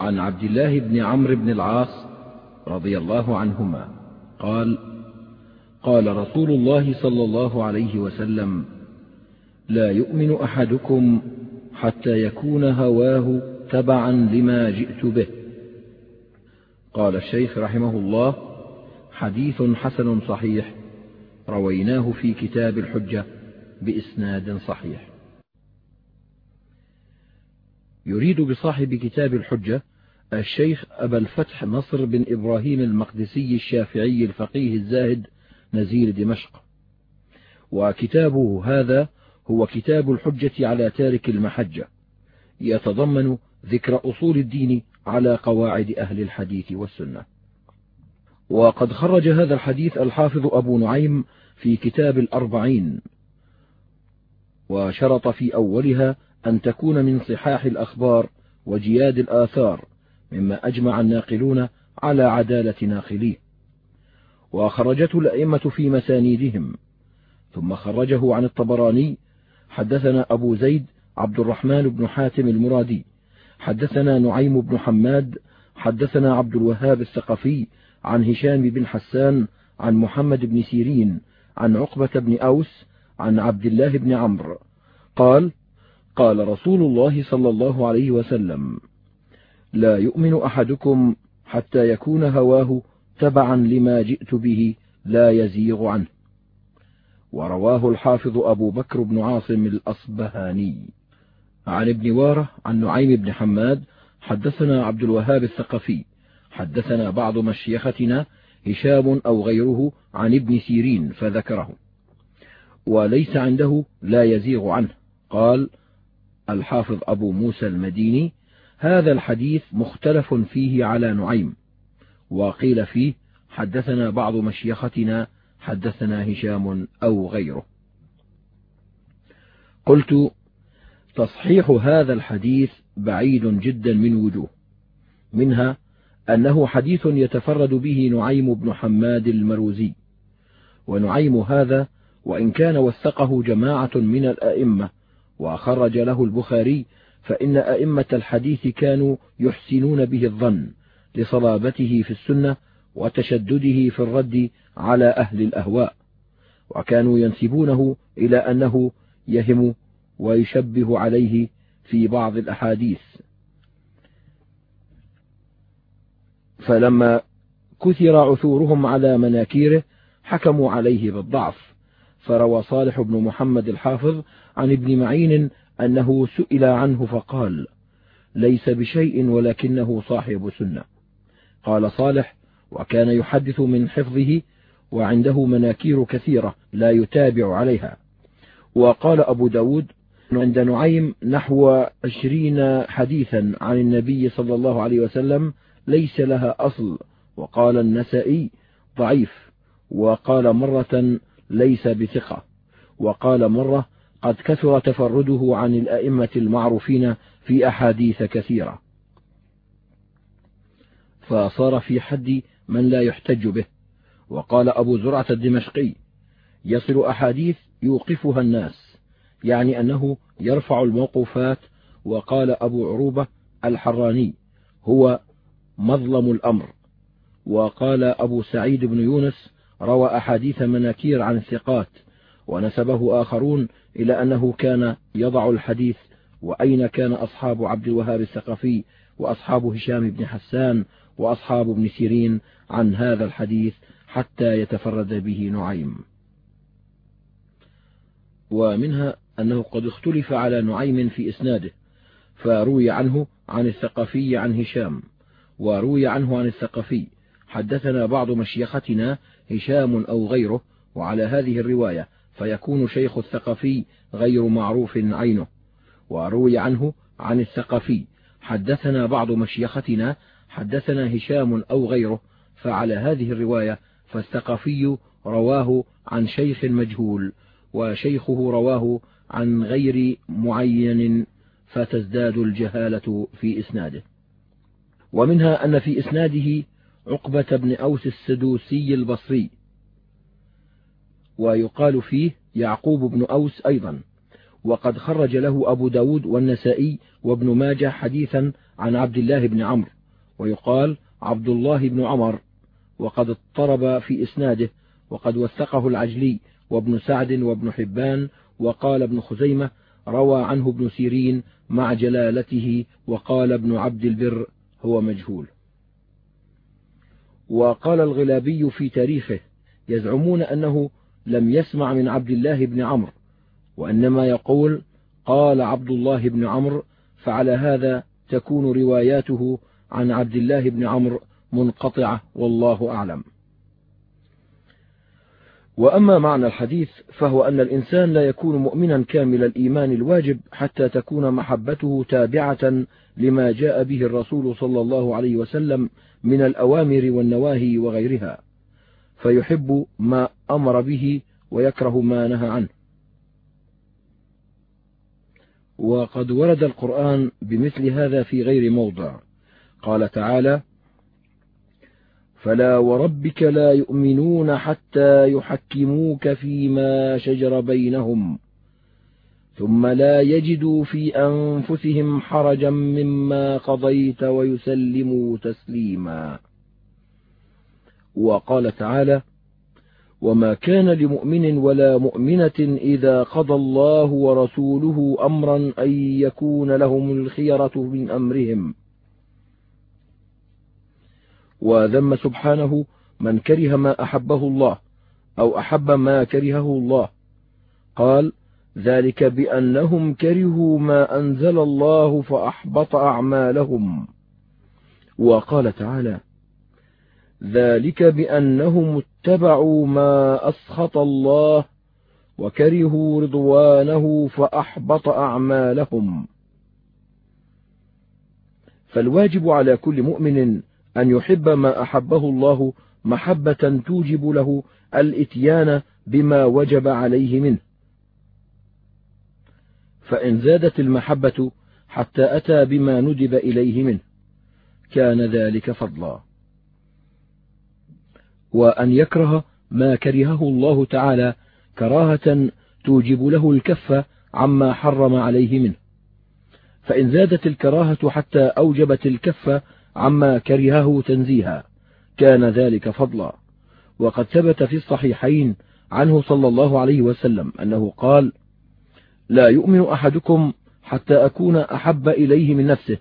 عن عبد الله بن عمرو بن العاص رضي الله عنهما قال قال رسول الله صلى الله عليه وسلم لا يؤمن أحدكم حتى يكون هواه تبعا لما جئت به. قال الشيخ رحمه الله حديث حسن صحيح رويناه في كتاب الحجة بإسناد صحيح. يريد بصاحب كتاب الحجة الشيخ أبا الفتح نصر بن إبراهيم المقدسي الشافعي الفقيه الزاهد نزيل دمشق. وكتابه هذا هو كتاب الحجة على تارك المحجة يتضمن ذكر أصول الدين على قواعد أهل الحديث والسنة. وقد خرج هذا الحديث الحافظ أبو نعيم في كتاب الأربعين وشرط في أولها أن تكون من صحاح الأخبار وجياد الآثار مما أجمع الناقلون على عدالة ناقليه وخرجته الأئمة في مسانيدهم. ثم خرجه عن الطبراني. حدثنا أبو زيد عبد الرحمن بن حاتم المرادي. حدثنا نعيم بن حماد. حدثنا عبد الوهاب الثقفي عن هشام بن حسان عن محمد بن سيرين عن عقبة بن أوس عن عبد الله بن عمرو. قال قال رسول الله صلى الله عليه وسلم لا يؤمن أحدكم حتى يكون هواه تبعا لما جئت به لا يزيغ عنه. ورواه الحافظ أبو بكر بن عاصم الأصبهاني. عن ابن وارة عن نعيم بن حماد حدثنا عبد الوهاب الثقفي. حدثنا بعض مشيختنا هشام أو غيره عن ابن سيرين فذكره. وليس عنده لا يزيغ عنه. قال الحافظ أبو موسى المديني هذا الحديث مختلف فيه على نعيم وقيل فيه حدثنا بعض مشيختنا حدثنا هشام أو غيره. قلت تصحيح هذا الحديث بعيد جدا من وجوه منها أنه حديث يتفرد به نعيم بن حماد المروزي ونعيم هذا وإن كان وثقه جماعة من الأئمة وخرج له البخاري فإن أئمة الحديث كانوا يحسنون به الظن لصلابته في السنة وتشدده في الرد على أهل الأهواء وكانوا ينسبونه إلى أنه يهم ويشبه عليه في بعض الأحاديث. فلما كثر عثورهم على مناكيره حكموا عليه بالضعف فروى صالح بن محمد الحافظ عن ابن معين أنه سئل عنه فقال ليس بشيء ولكنه صاحب سنة. قال صالح وكان يحدث من حفظه وعنده مناكير كثيرة لا يتابع عليها. وقال أبو ب داود عند نعيم نحو عشرين حديثا عن النبي صلى الله عليه وسلم ليس لها أصل. وقال النسائي ضعيف. وقال مرة ليس بثقة. وقال مرة قد كثر تفرده عن الأئمة المعروفين في أحاديث كثيرة. فصار في حد من لا يحتج به. وقال أبو زرعة الدمشقي يصل أحاديث يوقفها الناس يعني أنه يرفع الموقوفات. وقال أبو عروبة الحراني هو مظلم الأمر. وقال أبو سعيد بن يونس روى أحاديث مناكير عن الثقات ونسبه آخرون إلى أنه كان يضع الحديث وأين كان أصحاب عبد الوهاب الثقفي وأصحاب هشام بن حسان وأصحاب ابن سيرين عن هذا الحديث حتى يتفرد به نعيم. ومنها أنه قد اختلف على نعيم في إسناده فروي عنه عن الثقفي عن هشام وروي عنه عن الثقفي حدثنا بعض مشيختنا هشام أو غيره وعلى هذه الرواية فيكون شيخ الثقفي غير معروف عينه. وروي عنه عن الثقفي حدثنا بعض مشيختنا حدثنا هشام أو غيره فعلى هذه الرواية فالثقفي رواه عن شيخ مجهول وشيخه رواه عن غير معين فتزداد الجهالة في إسناده. ومنها أن في إسناده عقبة بن أوس السدوسي البصري ويقال فيه يعقوب بن أوس أيضا. وقد خرج له أبو داود والنسائي وابن ماجه حديثا عن عبد الله بن عمرو ويقال عبد الله بن عمر. وقد اضطرب في إسناده وقد وثقه العجلي وابن سعد وابن حبان وقال ابن خزيمة روى عنه ابن سيرين مع جلالته وقال ابن عبد البر هو مجهول. وقال الغلابي في تاريخه يزعمون أنه لم يسمع من عبد الله بن عمرو وإنما يقول قال عبد الله بن عمرو فعلى هذا تكون رواياته عن عبد الله بن عمرو منقطعة والله أعلم. وأما معنى الحديث فهو أن الإنسان لا يكون مؤمنا كامل الإيمان الواجب حتى تكون محبته تابعة لما جاء به الرسول صلى الله عليه وسلم من الأوامر والنواهي وغيرها. فيحب ما أمر به ويكره ما نهى عنه. وقد ورد القرآن بمثل هذا في غير موضع. قال تعالى فلا وربك لا يؤمنون حتى يحكموك فيما شجر بينهم ثم لا يجدوا في أنفسهم حرجا مما قضيت ويسلموا تسليما. وقال تعالى وما كان لمؤمن ولا مؤمنة إذا قضى الله ورسوله أمرا أن يكون لهم الخيرة من أمرهم. وذم سبحانه من كره ما أحبه الله أو أحب ما كرهه الله. قال ذلك بأنهم كرهوا ما أنزل الله فأحبط أعمالهم. وقال تعالى ذلك بأنهم اتبعوا ما أسخط الله وكرهوا رضوانه فأحبط أعمالهم. فالواجب على كل مؤمن أن يحب ما أحبه الله محبة توجب له الإتيان بما وجب عليه منه. فإن زادت المحبة حتى أتى بما ندب إليه منه كان ذلك فضلا. وأن يكره ما كرهه الله تعالى كراهة توجب له الكف عما حرم عليه منه. فإن زادت الكراهة حتى أوجبت الكف عما كرهه تنزيها كان ذلك فضلا. وقد ثبت في الصحيحين عنه صلى الله عليه وسلم أنه قال لا يؤمن أحدكم حتى أكون أحب إليه من نفسه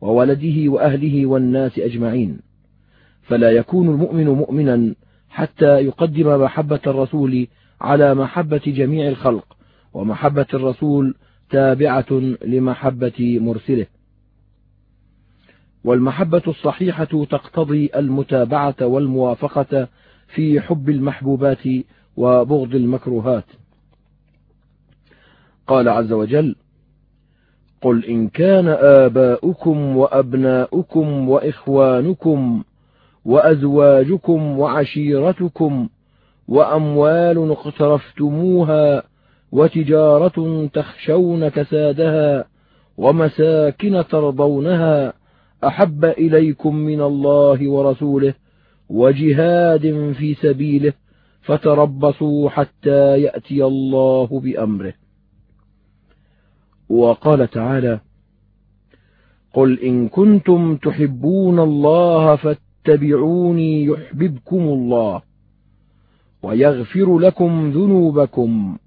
وولده وأهله والناس أجمعين. فلا يكون المؤمن مؤمنا حتى يقدم محبة الرسول على محبة جميع الخلق ومحبة الرسول تابعة لمحبة مرسله. والمحبة الصحيحة تقتضي المتابعة والموافقة في حب المحبوبات وبغض المكروهات. قال عز وجل قل إن كان آباؤكم وأبناؤكم وإخوانكم وأزواجكم وعشيرتكم وأموال اقترفتموها وتجارة تخشون كسادها ومساكن ترضونها أحب إليكم من الله ورسوله وجهاد في سبيله فتربصوا حتى يأتي الله بأمره. وقال تعالى قل إن كنتم تحبون الله فاتبعوني يحببكم الله ويغفر لكم ذنوبكم.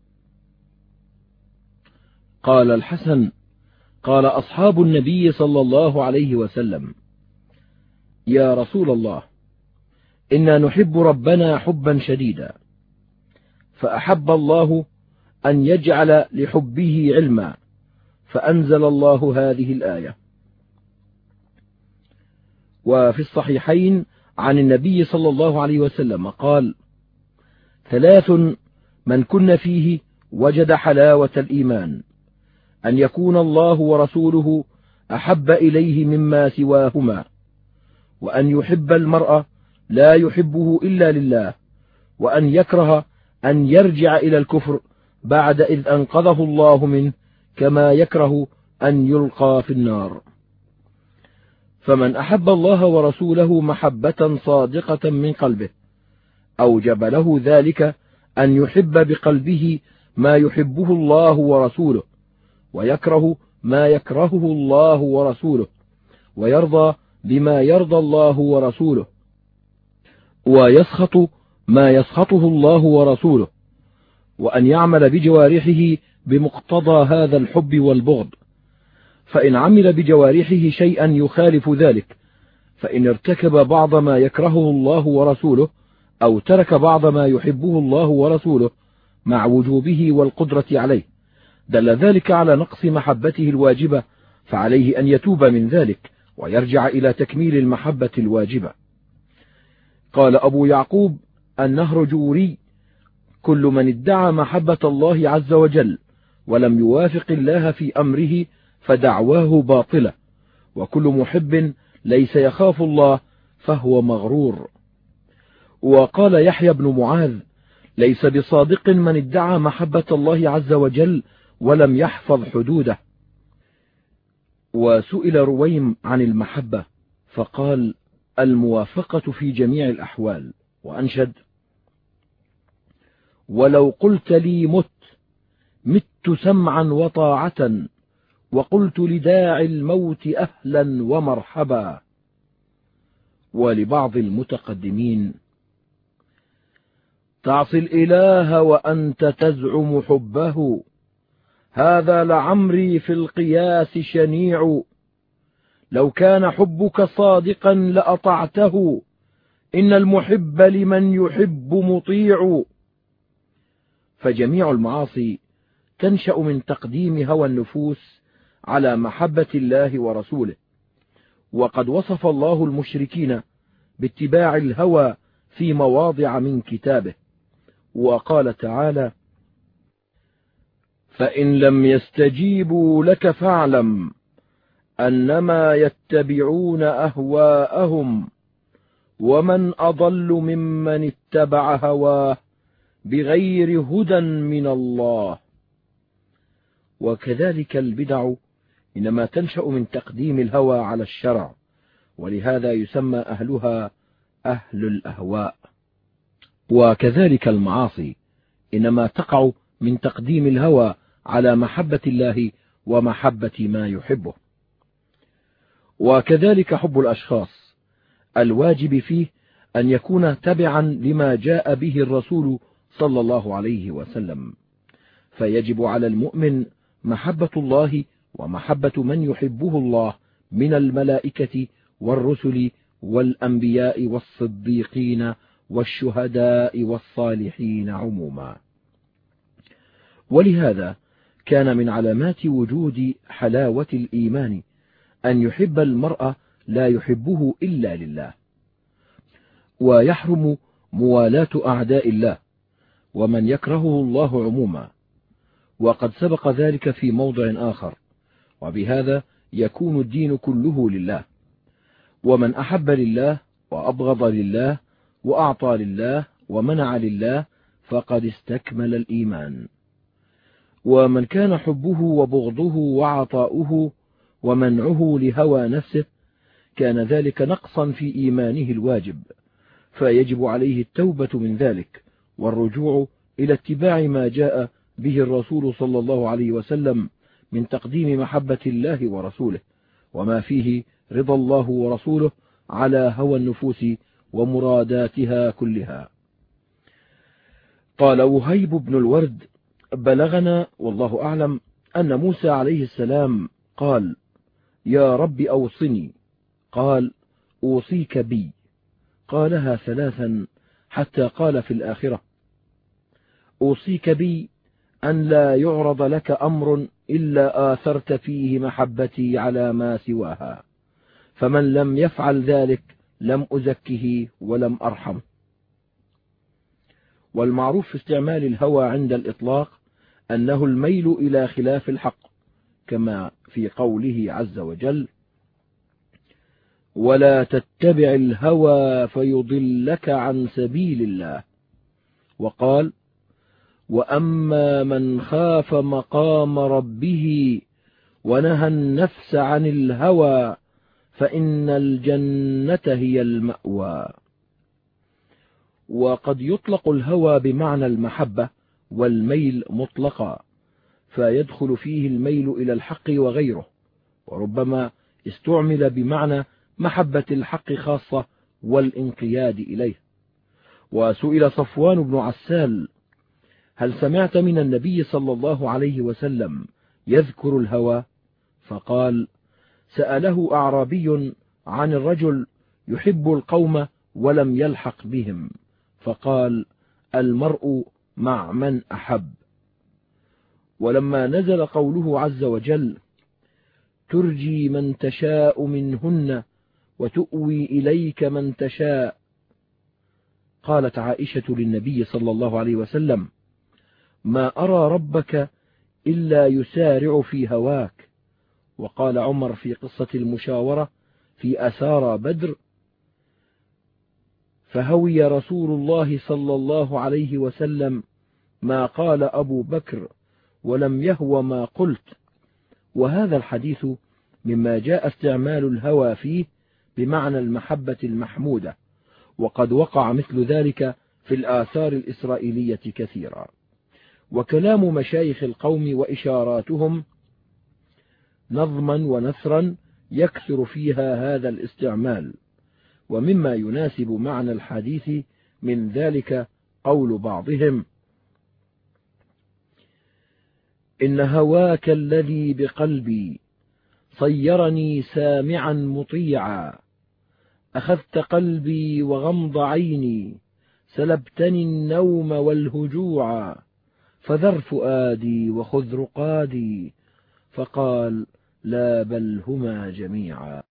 قال الحسن قال أصحاب النبي صلى الله عليه وسلم يا رسول الله إنا نحب ربنا حبا شديدا فأحب الله أن يجعل لحبه علما فأنزل الله هذه الآية. وفي الصحيحين عن النبي صلى الله عليه وسلم قال ثلاث من كن فيه وجد حلاوة الإيمان أن يكون الله ورسوله أحب إليه مما سواهما وأن يحب المرأة لا يحبه إلا لله وأن يكره أن يرجع إلى الكفر بعد إذ أنقذه الله منه كما يكره أن يلقى في النار. فمن أحب الله ورسوله محبة صادقة من قلبه أوجب له ذلك أن يحب بقلبه ما يحبه الله ورسوله ويكره ما يكرهه الله ورسوله ويرضى بما يرضى الله ورسوله ويسخط ما يسخطه الله ورسوله وأن يعمل بجوارحه بمقتضى هذا الحب والبغض. فإن عمل بجوارحه شيئا يخالف ذلك فإن ارتكب بعض ما يكرهه الله ورسوله أو ترك بعض ما يحبه الله ورسوله مع وجوبه والقدرة عليه دل ذلك على نقص محبته الواجبة فعليه أن يتوب من ذلك ويرجع إلى تكميل المحبة الواجبة. قال أبو يعقوب النهر جوري كل من ادعى محبة الله عز وجل ولم يوافق الله في أمره فدعواه باطلة وكل محب ليس يخاف الله فهو مغرور. وقال يحيى بن معاذ ليس بصادق من ادعى محبة الله عز وجل ولم يحفظ حدوده. وسئل رويم عن المحبة فقال الموافقة في جميع الأحوال. وأنشد ولو قلت لي مت مت سمعا وطاعة وقلت لداعي الموت أهلا ومرحبا. ولبعض المتقدمين تعصي الإله وأنت تزعم حبه. هذا لعمري في القياس شنيع. لو كان حبك صادقا لأطعته. إن المحب لمن يحب مطيع. فجميع المعاصي تنشأ من تقديم هوى النفوس على محبة الله ورسوله. وقد وصف الله المشركين باتباع الهوى في مواضع من كتابه. وقال تعالى فإن لم يستجيبوا لك فاعلم أنما يتبعون أهواءهم ومن أضل ممن اتبع هواه بغير هدى من الله. وكذلك البدع إنما تنشأ من تقديم الهوى على الشرع ولهذا يسمى أهلها أهل الأهواء. وكذلك المعاصي إنما تقع من تقديم الهوى على محبة الله ومحبة ما يحبه. وكذلك حب الأشخاص الواجب فيه أن يكون تبعا لما جاء به الرسول صلى الله عليه وسلم. فيجب على المؤمن محبة الله ومحبة من يحبه الله من الملائكة والرسل والأنبياء والصديقين والشهداء والصالحين عموما. ولهذا كان من علامات وجود حلاوة الإيمان أن يحب المرء لا يحبه إلا لله ويحرم موالاة أعداء الله ومن يكرهه الله عموما. وقد سبق ذلك في موضع آخر. وبهذا يكون الدين كله لله. ومن أحب لله وأبغض لله وأعطى لله ومنع لله فقد استكمل الإيمان. ومن كان حبه وبغضه وعطاؤه ومنعه لهوى نفسه كان ذلك نقصا في إيمانه الواجب فيجب عليه التوبة من ذلك والرجوع إلى اتباع ما جاء به الرسول صلى الله عليه وسلم من تقديم محبة الله ورسوله وما فيه رضا الله ورسوله على هوى النفوس ومراداتها كلها. قال وهيب بن الورد بلغنا والله أعلم أن موسى عليه السلام قال يا رب أوصني. قال أوصيك بي. قالها ثلاثا حتى قال في الآخرة أوصيك بي أن لا يعرض لك أمر إلا آثرت فيه محبتي على ما سواها. فمن لم يفعل ذلك لم أزكه ولم أرحمه. والمعروف في استعمال الهوى عند الإطلاق أنه الميل إلى خلاف الحق كما في قوله عز وجل ولا تتبع الهوى فيضلك عن سبيل الله وقال وأما من خاف مقام ربه ونهى النفس عن الهوى فإن الجنة هي المأوى. وقد يطلق الهوى بمعنى المحبة والميل مطلقا فيدخل فيه الميل إلى الحق وغيره وربما استعمل بمعنى محبة الحق خاصة والانقياد إليه. وسئل صفوان بن عسال هل سمعت من النبي صلى الله عليه وسلم يذكر الهوى؟ فقال سأله أعرابي عن الرجل يحب القوم ولم يلحق بهم. فقال المرء مع من أحب. ولما نزل قوله عز وجل ترجي من تشاء منهن وتؤوي إليك من تشاء. قالت عائشة للنبي صلى الله عليه وسلم ما أرى ربك إلا يسارع في هواك. وقال عمر في قصة المشاورة في أسارى بدر فهوي رسول الله صلى الله عليه وسلم ما قال أبو بكر ولم يهو ما قلت. وهذا الحديث مما جاء استعمال الهوى فيه بمعنى المحبة المحمودة وقد وقع مثل ذلك في الآثار الإسرائيلية كثيرا. وكلام مشايخ القوم وإشاراتهم نظما ونثرا يكثر فيها هذا الاستعمال ومما يناسب معنى الحديث من ذلك قول بعضهم إن هواك الذي بقلبي صيرني سامعا مطيعا أخذت قلبي وغمض عيني سلبتني النوم والهجوع فذر فؤادي وخذ رقادي. فقال لا بل هما جميعا.